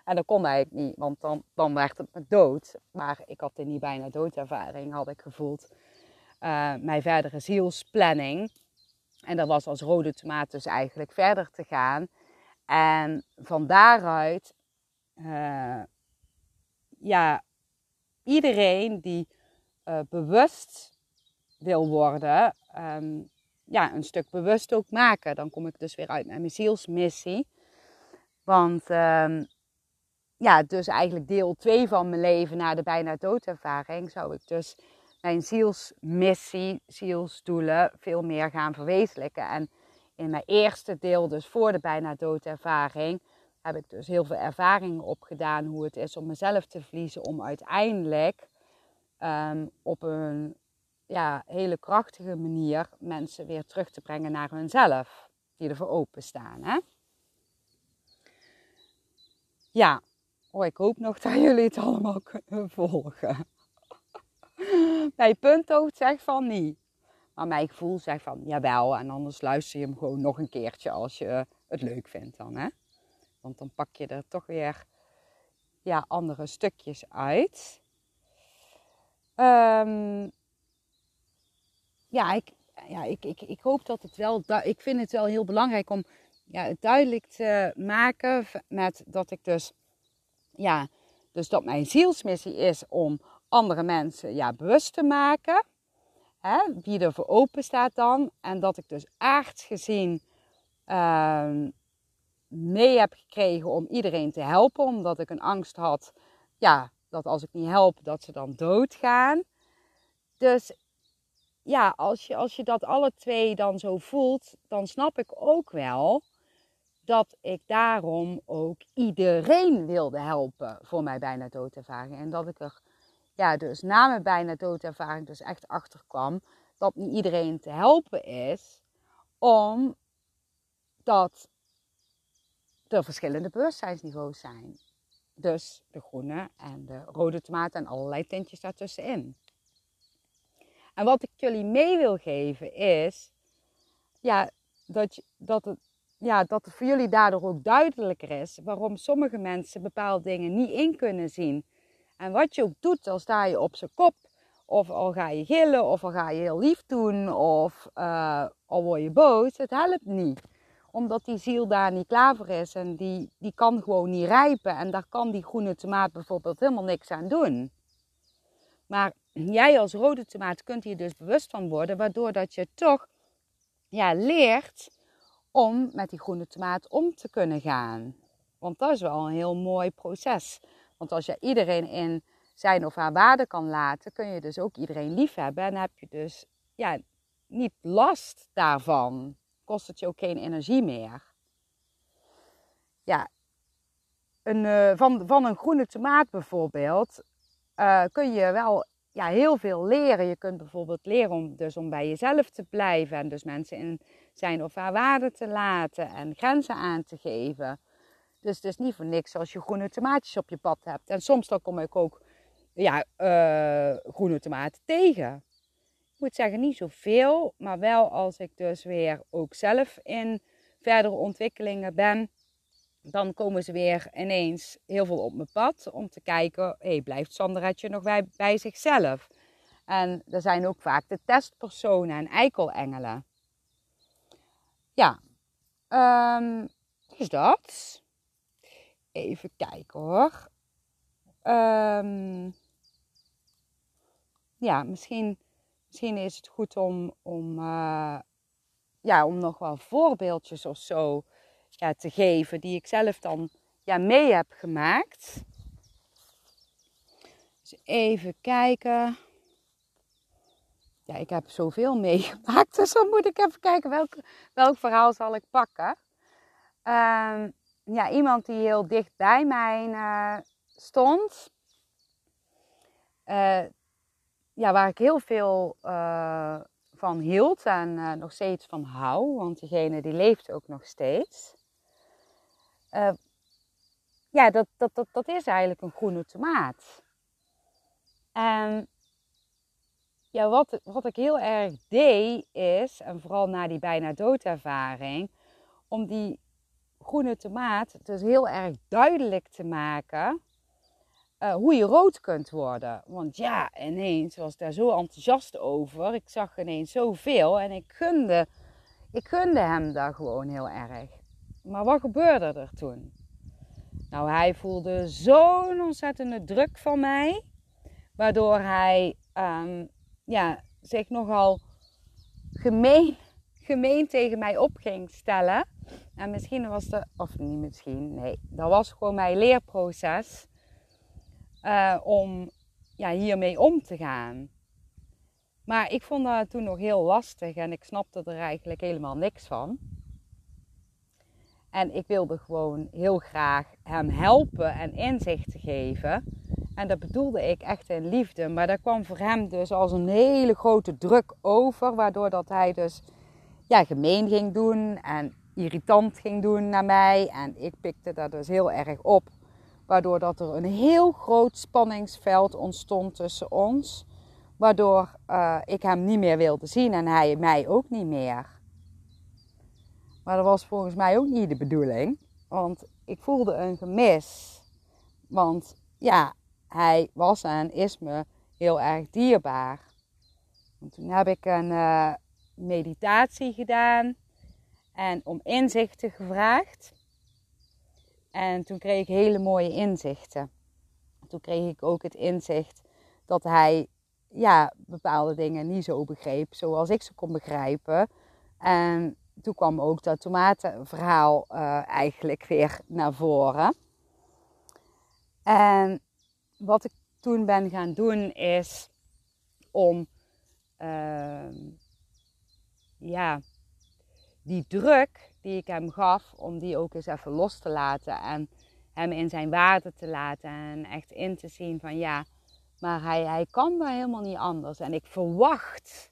Speaker 1: En dat kon eigenlijk niet, want dan, dan werd het me dood. Maar ik had in die bijna doodervaring, had ik gevoeld, uh, mijn verdere zielsplanning. En dat was als rode tomaat dus eigenlijk verder te gaan. En van daaruit, ja, iedereen die bewust wil worden, um, ja, een stuk bewust ook maken. Dan kom ik dus weer uit naar mijn zielsmissie. Want um, ja, dus eigenlijk deel 2 van mijn leven na de bijna doodervaring zou ik dus mijn zielsmissie, zielsdoelen veel meer gaan verwezenlijken. En in mijn eerste deel, dus voor de bijna doodervaring, heb ik dus heel veel ervaringen opgedaan hoe het is om mezelf te verliezen, om uiteindelijk um, op een ja, hele krachtige manier mensen weer terug te brengen naar hunzelf. Die ervoor openstaan. Hè? Ja, oh, ik hoop nog (laughs) dat jullie het allemaal kunnen volgen. (laughs) mijn punthoofd zegt van niet. Maar mijn gevoel zegt van jawel. En anders luister je hem gewoon nog een keertje als je het leuk vindt dan. Hè? Want dan pak je er toch weer ja, andere stukjes uit. Um, ja, ik, ja, ik, ik, ik hoop dat het wel, ik vind het wel heel belangrijk om ja, het duidelijk te maken met dat ik dus, ja, dus dat mijn zielsmissie is om andere mensen ja, bewust te maken. Hè, wie er voor open staat dan. En dat ik dus aardsgezien uh, mee heb gekregen om iedereen te helpen. Omdat ik een angst had, ja, dat als ik niet help, dat ze dan doodgaan. Dus ja, als je, als je dat alle twee dan zo voelt, dan snap ik ook wel dat ik daarom ook iedereen wilde helpen voor mijn bijna doodervaring. En dat ik er, ja, dus na mijn bijna doodervaring dus echt achter kwam dat niet iedereen te helpen is, omdat er verschillende bewustzijnsniveaus zijn. Dus de groene en de rode tomaat en allerlei tintjes daartussenin. En wat ik jullie mee wil geven is, ja, dat, dat, het, ja, dat het voor jullie daardoor ook duidelijker is waarom sommige mensen bepaalde dingen niet in kunnen zien. En wat je ook doet, al sta je op zijn kop, of al ga je gillen, of al ga je heel lief doen, of uh, al word je boos, het helpt niet omdat die ziel daar niet klaar voor is en die, die kan gewoon niet rijpen. En daar kan die groene tomaat bijvoorbeeld helemaal niks aan doen. Maar jij als rode tomaat kunt hier dus bewust van worden, waardoor dat je toch ja, leert om met die groene tomaat om te kunnen gaan. Want dat is wel een heel mooi proces. Want als je iedereen in zijn of haar waarde kan laten, kun je dus ook iedereen lief hebben. En heb je dus ja, niet last daarvan kost het je ook geen energie meer. Ja, een, uh, van, van een groene tomaat bijvoorbeeld uh, kun je wel ja, heel veel leren. Je kunt bijvoorbeeld leren om, dus om bij jezelf te blijven en dus mensen in zijn of haar waarde te laten en grenzen aan te geven. Dus het is niet voor niks als je groene tomaatjes op je pad hebt. En soms dan kom ik ook ja, uh, groene tomaten tegen. Ik moet zeggen, niet zoveel, maar wel als ik dus weer ook zelf in verdere ontwikkelingen ben, dan komen ze weer ineens heel veel op mijn pad om te kijken, hey, blijft Sandra'tje nog bij, bij zichzelf? En er zijn ook vaak de testpersonen en eikelengelen. Ja, um, dus dat. Even kijken hoor. Um, ja, misschien misschien is het goed om, om, uh, ja, om nog wel voorbeeldjes of zo ja, te geven die ik zelf dan ja, mee heb gemaakt. Dus even kijken. Ja, ik heb zoveel (laughs) meegemaakt, dus dan moet ik even kijken welk, welk verhaal zal ik pakken. Uh, ja, iemand die heel dicht bij mij uh, stond. Uh, ja, waar ik heel veel uh, van hield en nog steeds van hou, want diegene die leeft ook nog steeds. Uh, ja, dat, dat, dat, dat is eigenlijk een groene tomaat. En ja, wat, wat ik heel erg deed is, en vooral na die bijna doodervaring, om die groene tomaat dus heel erg duidelijk te maken uh, hoe je rood kunt worden. Want ja, ineens was ik daar zo enthousiast over. Ik zag ineens zoveel en ik gunde, ik gunde hem daar gewoon heel erg. Maar wat gebeurde er toen? Nou, hij voelde zo'n ontzettende druk van mij, waardoor hij um, ja, zich nogal gemeen, gemeen tegen mij op ging stellen. En misschien was dat, of niet misschien, nee, dat was gewoon mijn leerproces uh, om ja, hiermee om te gaan. Maar ik vond dat toen nog heel lastig en ik snapte er eigenlijk helemaal niks van. En ik wilde gewoon heel graag hem helpen en inzicht geven. En dat bedoelde ik echt in liefde. Maar dat kwam voor hem dus als een hele grote druk over. Waardoor dat hij dus ja, gemeen ging doen en irritant ging doen naar mij. En ik pikte dat dus heel erg op. Waardoor dat er een heel groot spanningsveld ontstond tussen ons. Waardoor uh, ik hem niet meer wilde zien en hij mij ook niet meer. Maar dat was volgens mij ook niet de bedoeling. Want ik voelde een gemis. Want ja, hij was en is me heel erg dierbaar. En toen heb ik een, uh, meditatie gedaan en om inzichten gevraagd. En toen kreeg ik hele mooie inzichten. Toen kreeg ik ook het inzicht dat hij ja, bepaalde dingen niet zo begreep zoals ik ze kon begrijpen. En toen kwam ook dat tomatenverhaal uh, eigenlijk weer naar voren. En wat ik toen ben gaan doen is om uh, ja, die druk die ik hem gaf, om die ook eens even los te laten en hem in zijn waarde te laten en echt in te zien van ja, maar hij, hij kan wel helemaal niet anders. En ik verwacht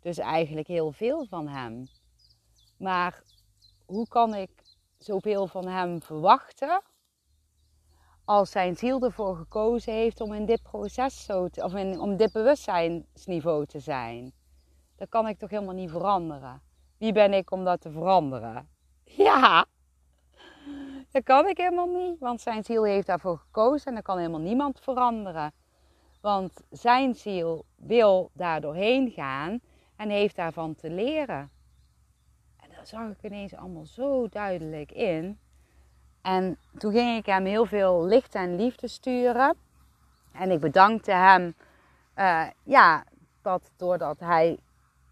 Speaker 1: dus eigenlijk heel veel van hem. Maar hoe kan ik zoveel van hem verwachten als zijn ziel ervoor gekozen heeft om in dit proces of om dit bewustzijnsniveau te zijn? Dat kan ik toch helemaal niet veranderen. Wie ben ik om dat te veranderen? (laughs) Ja, dat kan ik helemaal niet, want zijn ziel heeft daarvoor gekozen en dat kan helemaal niemand veranderen. Want zijn ziel wil daar doorheen gaan en heeft daarvan te leren. Zag ik ineens allemaal zo duidelijk in. En toen ging ik hem heel veel licht en liefde sturen. En ik bedankte hem, uh, ja, dat doordat hij,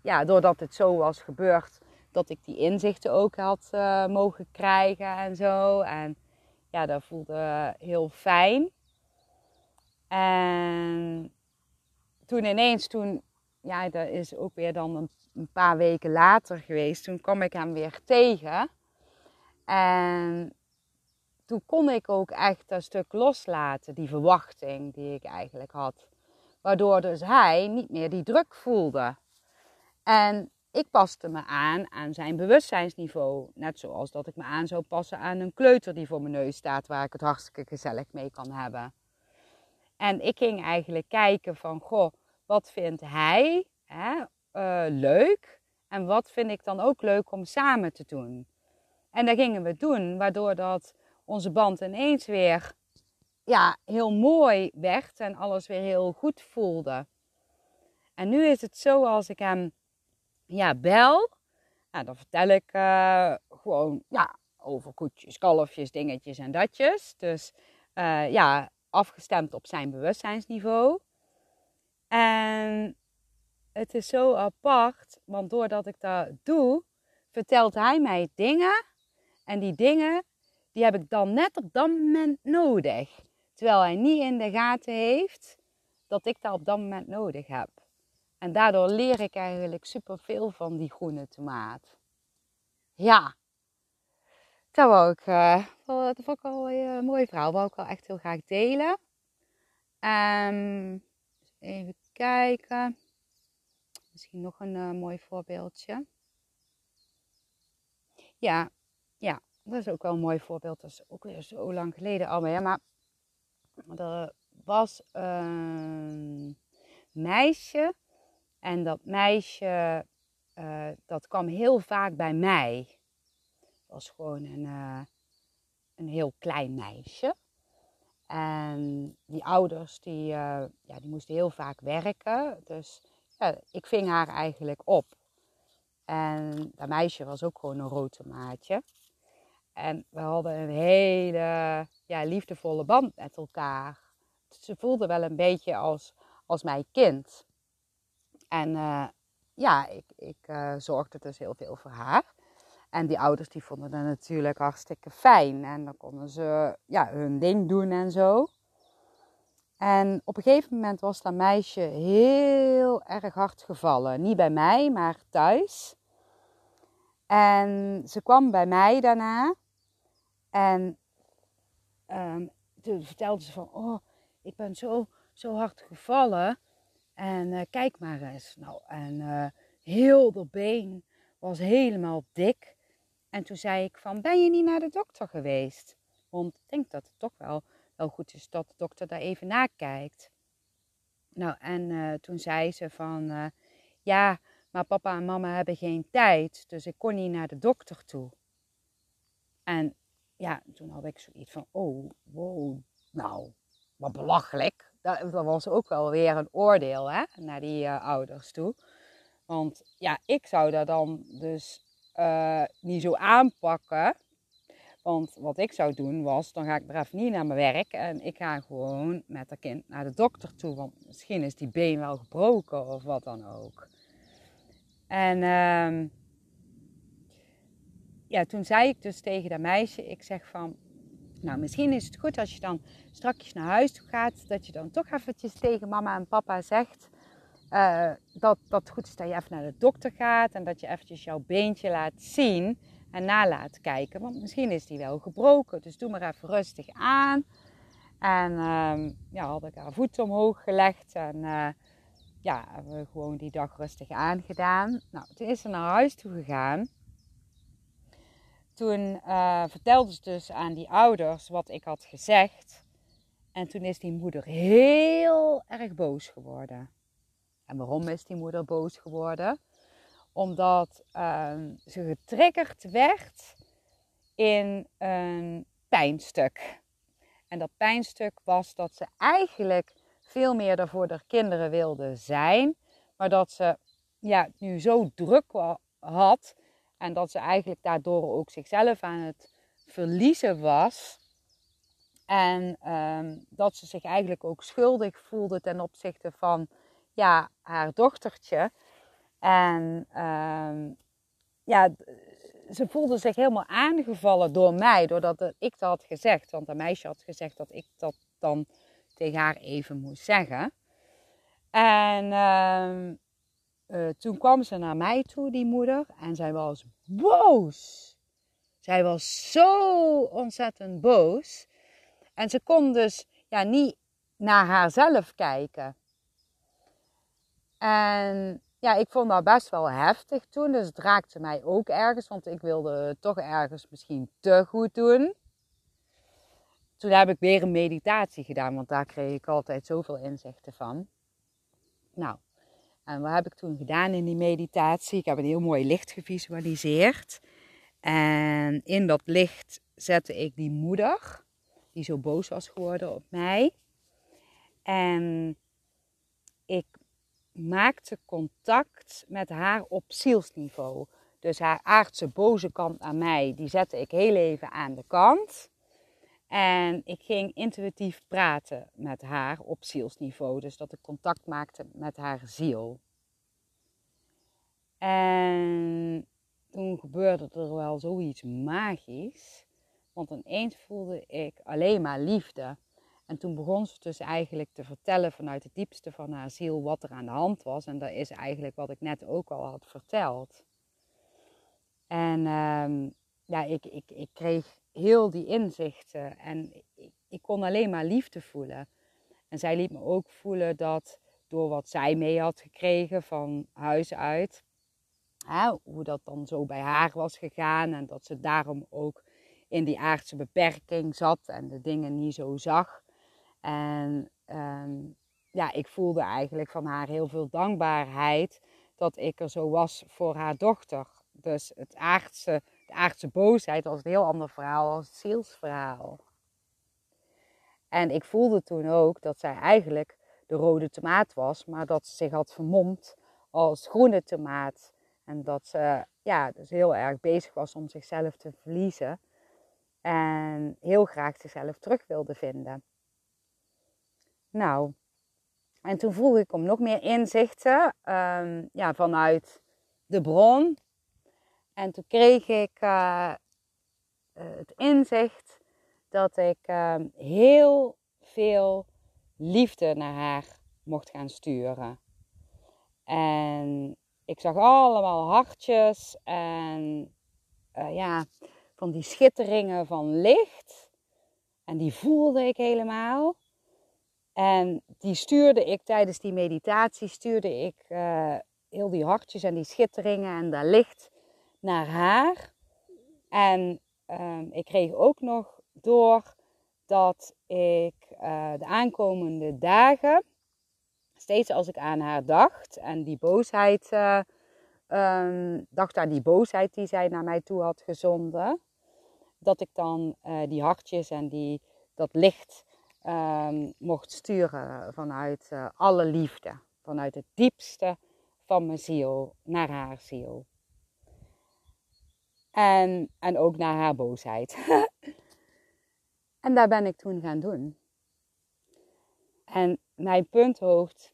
Speaker 1: ja, doordat het zo was gebeurd, dat ik die inzichten ook had uh, mogen krijgen en zo. En ja, dat voelde heel fijn. En toen ineens, toen, ja, dat is ook weer dan een, een, paar weken later geweest, toen kwam ik hem weer tegen. En toen kon ik ook echt een stuk loslaten, die verwachting die ik eigenlijk had. Waardoor dus hij niet meer die druk voelde. En ik paste me aan aan zijn bewustzijnsniveau. Net zoals dat ik me aan zou passen aan een kleuter die voor mijn neus staat, waar ik het hartstikke gezellig mee kan hebben. En ik ging eigenlijk kijken van, goh, wat vindt hij hè, uh, leuk? En wat vind ik dan ook leuk om samen te doen? En dat gingen we doen, waardoor dat onze band ineens weer ja, heel mooi werd en alles weer heel goed voelde. En nu is het zo als ik hem ja, bel, nou, dan vertel ik uh, gewoon ja, over koetjes, kalfjes, dingetjes en datjes. Dus uh, ja, afgestemd op zijn bewustzijnsniveau. En het is zo apart, want doordat ik dat doe, vertelt hij mij dingen. En die dingen, die heb ik dan net op dat moment nodig. Terwijl hij niet in de gaten heeft dat ik dat op dat moment nodig heb. En daardoor leer ik eigenlijk superveel van die groene tomaat. Ja, dat wou ik, uh, dat vond ik al een mooi verhaal. Dat wou ik wel echt heel graag delen. Um, even kijken. Misschien nog een uh, mooi voorbeeldje. Ja, ja, dat is ook wel een mooi voorbeeld. Dat is ook weer zo lang geleden alweer. Maar er was een meisje. En dat meisje, uh, dat kwam heel vaak bij mij was gewoon een, uh, een heel klein meisje. En die ouders die, ja, die moesten heel vaak werken. Dus ja, ik ving haar eigenlijk op. En dat meisje was ook gewoon een rood maatje. En we hadden een hele ja, liefdevolle band met elkaar. Ze voelde wel een beetje als, als mijn kind. En uh, ja, ik, ik uh, zorgde dus heel veel voor haar. En die ouders die vonden dat natuurlijk hartstikke fijn. En dan konden ze ja, hun ding doen en zo. En op een gegeven moment was dat meisje heel erg hard gevallen. Niet bij mij, maar thuis. En ze kwam bij mij daarna. En um, toen vertelde ze van, oh, ik ben zo, zo hard gevallen. En uh, kijk maar eens. Nou, en uh, heel de been was helemaal dik. En toen zei ik van, ben je niet naar de dokter geweest? Want ik denk dat het toch wel, wel goed is dat de dokter daar even nakijkt. Nou, en uh, toen zei ze van, uh, ja, maar papa en mama hebben geen tijd, dus ik kon niet naar de dokter toe. En ja, toen had ik zoiets van, oh, wow, nou, wat belachelijk. Dat, dat was ook wel weer een oordeel hè, naar die uh, ouders toe. Want ja, ik zou dat dan dus niet zo aanpakken. Want wat ik zou doen was, dan ga ik even niet naar mijn werk en ik ga gewoon met dat kind naar de dokter toe. Want misschien is die been wel gebroken of wat dan ook. En uh, ja, toen zei ik dus tegen dat meisje, ik zeg van, nou misschien is het goed als je dan strakjes naar huis toe gaat, dat je dan toch eventjes tegen mama en papa zegt uh, dat, dat het goed is dat je even naar de dokter gaat en dat je eventjes jouw beentje laat zien en na laat kijken. Want misschien is die wel gebroken, dus doe maar even rustig aan. En uh, ja, had ik haar voet omhoog gelegd en uh, ja, hebben we gewoon die dag rustig aangedaan. Nou, toen is ze naar huis toe gegaan. Toen uh, vertelde ze dus aan die ouders wat ik had gezegd. En toen is die moeder heel erg boos geworden. En waarom is die moeder boos geworden? Omdat uh, ze getriggerd werd in een pijnstuk. En dat pijnstuk was dat ze eigenlijk veel meer daarvoor de kinderen wilde zijn. Maar dat ze ja, nu zo druk had en dat ze eigenlijk daardoor ook zichzelf aan het verliezen was. En um, dat ze zich eigenlijk ook schuldig voelde ten opzichte van ja, haar dochtertje. En um, ja, ze voelde zich helemaal aangevallen door mij, doordat ik dat had gezegd. Want een meisje had gezegd dat ik dat dan tegen haar even moest zeggen. En uh, toen kwam ze naar mij toe, die moeder, en zij was boos. Zij was zo ontzettend boos. En ze kon dus ja, niet naar haarzelf kijken. En ja, ik vond dat best wel heftig toen. Dus het raakte mij ook ergens, want ik wilde toch ergens misschien te goed doen. Toen heb ik weer een meditatie gedaan, want daar kreeg ik altijd zoveel inzichten van. Nou, en wat heb ik toen gedaan in die meditatie? Ik heb een heel mooi licht gevisualiseerd. En in dat licht zette ik die moeder, die zo boos was geworden op mij. En ik maakte contact met haar op zielsniveau. Dus haar aardse boze kant aan mij, die zette ik heel even aan de kant. En ik ging intuïtief praten met haar op zielsniveau. Dus dat ik contact maakte met haar ziel. En toen gebeurde er wel zoiets magisch. Want ineens voelde ik alleen maar liefde. En toen begon ze dus eigenlijk te vertellen vanuit het diepste van haar ziel wat er aan de hand was. En dat is eigenlijk wat ik net ook al had verteld. En uh, ja, ik, ik, ik kreeg heel die inzichten en ik, ik kon alleen maar liefde voelen. En zij liet me ook voelen dat door wat zij mee had gekregen van huis uit, hoe dat dan zo bij haar was gegaan en dat ze daarom ook in die aardse beperking zat en de dingen niet zo zag. En um, ja, ik voelde eigenlijk van haar heel veel dankbaarheid dat ik er zo was voor haar dochter. Dus het aardse, de aardse boosheid was een heel ander verhaal als het zielsverhaal. En ik voelde toen ook dat zij eigenlijk de rode tomaat was, maar dat ze zich had vermomd als groene tomaat. En dat ze ja, dus heel erg bezig was om zichzelf te verliezen. En heel graag zichzelf terug wilde vinden. Nou, en toen vroeg ik om nog meer inzichten um, ja, vanuit de bron. En toen kreeg ik uh, het inzicht dat ik uh, heel veel liefde naar haar mocht gaan sturen. En ik zag allemaal hartjes en uh, ja, van die schitteringen van licht. En die voelde ik helemaal. En die stuurde ik tijdens die meditatie, stuurde ik uh, heel die hartjes en die schitteringen en dat licht naar haar. En uh, ik kreeg ook nog door dat ik uh, de aankomende dagen, steeds als ik aan haar dacht en die boosheid, um, dacht aan die boosheid die zij naar mij toe had gezonden, dat ik dan die hartjes en die, dat licht um, mocht sturen vanuit uh, alle liefde. Vanuit het diepste van mijn ziel naar haar ziel. En, en ook naar haar boosheid. (laughs) en daar ben ik toen gaan doen. En mijn punthoofd,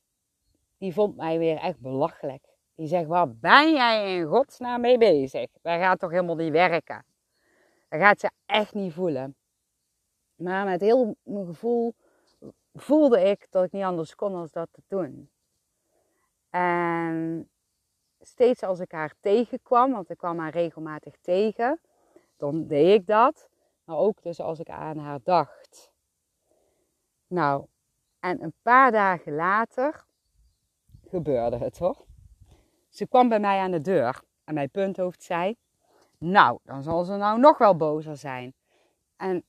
Speaker 1: die vond mij weer echt belachelijk. Die zegt, waar ben jij in godsnaam mee bezig? Dat gaat toch helemaal niet werken? Dat gaat ze echt niet voelen. Maar met heel mijn gevoel voelde ik dat ik niet anders kon dan dat te doen. En steeds als ik haar tegenkwam, want ik kwam haar regelmatig tegen, dan deed ik dat. Maar ook dus als ik aan haar dacht. Nou, en een paar dagen later gebeurde het hoor. Ze kwam bij mij aan de deur en mijn punthoofd zei: Nou, dan zal ze nou nog wel bozer zijn. En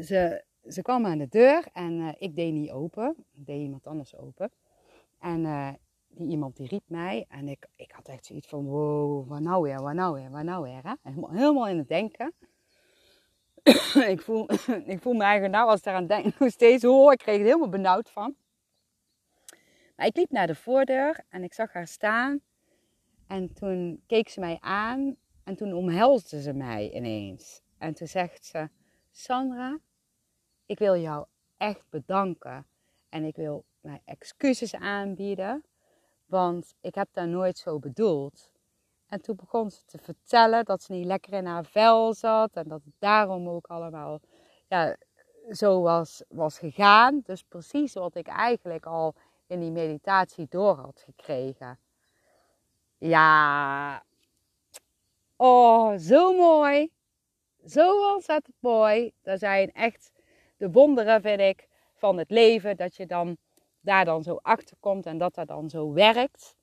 Speaker 1: ze, ze kwam aan de deur en uh, ik deed niet open. Ik deed iemand anders open. En uh, die iemand die riep mij. En ik, ik had echt zoiets van, wow, waar nou weer, waar nou weer, waar nou weer. Hè? Helemaal, helemaal in het denken. (coughs) ik, voel, (coughs) ik voel me eigenlijk nou als ik eraan denk (laughs) nog steeds hoor. Ik kreeg er helemaal benauwd van. Maar ik liep naar de voordeur en ik zag haar staan. En toen keek ze mij aan en toen omhelsde ze mij ineens. En toen zegt ze, Sandra, ik wil jou echt bedanken. En ik wil mijn excuses aanbieden, want ik heb dat nooit zo bedoeld. En toen begon ze te vertellen dat ze niet lekker in haar vel zat en dat het daarom ook allemaal ja, zo was, was gegaan. Dus precies wat ik eigenlijk al in die meditatie door had gekregen. Ja, oh, zo mooi. Zo ontzettend mooi. Dat zijn echt de wonderen, vind ik, van het leven. Dat je dan daar dan zo achter komt en dat dat dan zo werkt.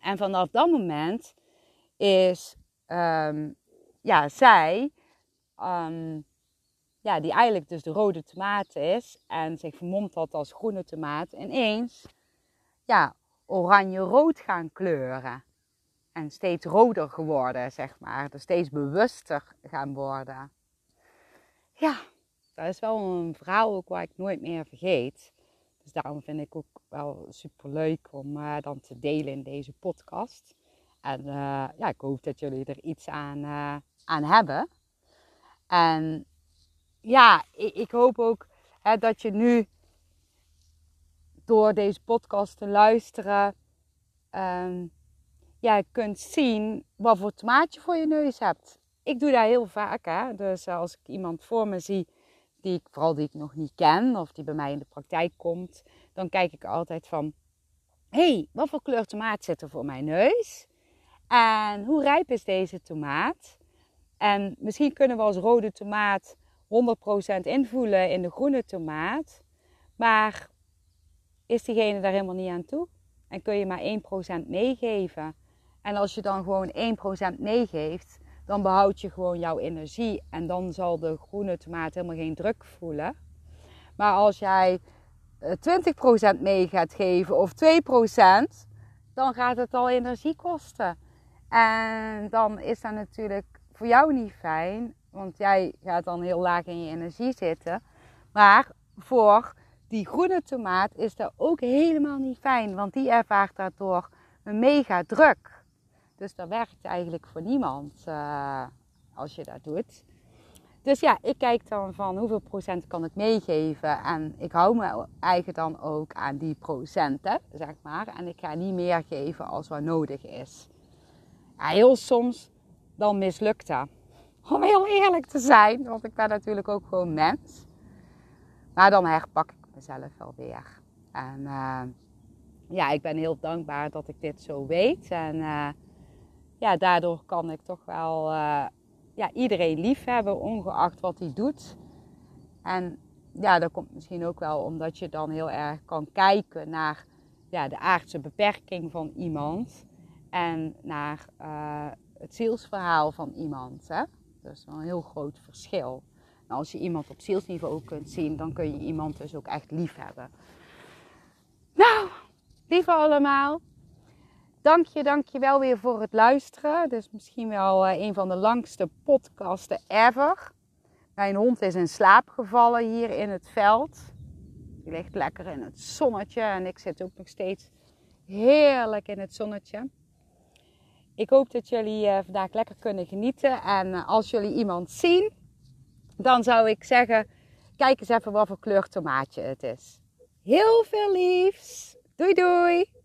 Speaker 1: En vanaf dat moment is um, ja, zij, um, ja, die eigenlijk dus de rode tomaat is en zich vermomt had als groene tomaat, ineens ja, oranje-rood gaan kleuren. En steeds roder geworden, zeg maar. Dus steeds bewuster gaan worden. Ja, dat is wel een verhaal ook waar ik nooit meer vergeet. Dus daarom vind ik ook wel super leuk om uh, dan te delen in deze podcast. En uh, ja, ik hoop dat jullie er iets aan, uh, aan hebben. En ja, ik, ik hoop ook hè, dat je nu door deze podcast te luisteren, um, ja, kunt zien wat voor tomaatje voor je neus hebt. Ik doe dat heel vaak. Hè? Dus als ik iemand voor me zie, die ik, vooral die ik nog niet ken, of die bij mij in de praktijk komt, dan kijk ik altijd van: hey, wat voor kleur tomaat zit er voor mijn neus? En hoe rijp is deze tomaat? En misschien kunnen we als rode tomaat 100% invoelen in de groene tomaat. Maar is diegene daar helemaal niet aan toe? En kun je maar 1% meegeven? En als je dan gewoon 1% meegeeft, dan behoud je gewoon jouw energie. En dan zal de groene tomaat helemaal geen druk voelen. Maar als jij 20% eh, mee gaat geven of 2%, dan gaat het al energie kosten. En dan is dat natuurlijk voor jou niet fijn, want jij gaat dan heel laag in je energie zitten. Maar voor die groene tomaat is dat ook helemaal niet fijn, want die ervaart daardoor een mega druk. Dus dat werkt eigenlijk voor niemand uh, als je dat doet. Dus ja, ik kijk dan van hoeveel procent kan ik meegeven. En ik hou me eigen dan ook aan die procenten, zeg maar. En ik ga niet meer geven als wat nodig is. Heel soms dan mislukt dat. Om heel eerlijk te zijn, want ik ben natuurlijk ook gewoon mens. Maar dan herpak ik mezelf wel weer. En uh, ja, ik ben heel dankbaar dat ik dit zo weet. En uh, ja, daardoor kan ik toch wel uh, ja, iedereen lief hebben, ongeacht wat hij doet. En ja, dat komt misschien ook wel omdat je dan heel erg kan kijken naar ja, de aardse beperking van iemand. En naar uh, het zielsverhaal van iemand. Hè? Dat is wel een heel groot verschil. Nou, als je iemand op zielsniveau kunt zien, dan kun je iemand dus ook echt lief hebben. Nou, lieve allemaal. Dank je, dank je wel weer voor het luisteren. Dit is misschien wel eh, een van de langste podcasten ever. Mijn hond is in slaap gevallen hier in het veld. Die ligt lekker in het zonnetje en ik zit ook nog steeds heerlijk in het zonnetje. Ik hoop dat jullie eh, vandaag lekker kunnen genieten. En eh, als jullie iemand zien, dan zou ik zeggen: kijk eens even wat voor kleur tomaatje het is. Heel veel liefs. Doei doei.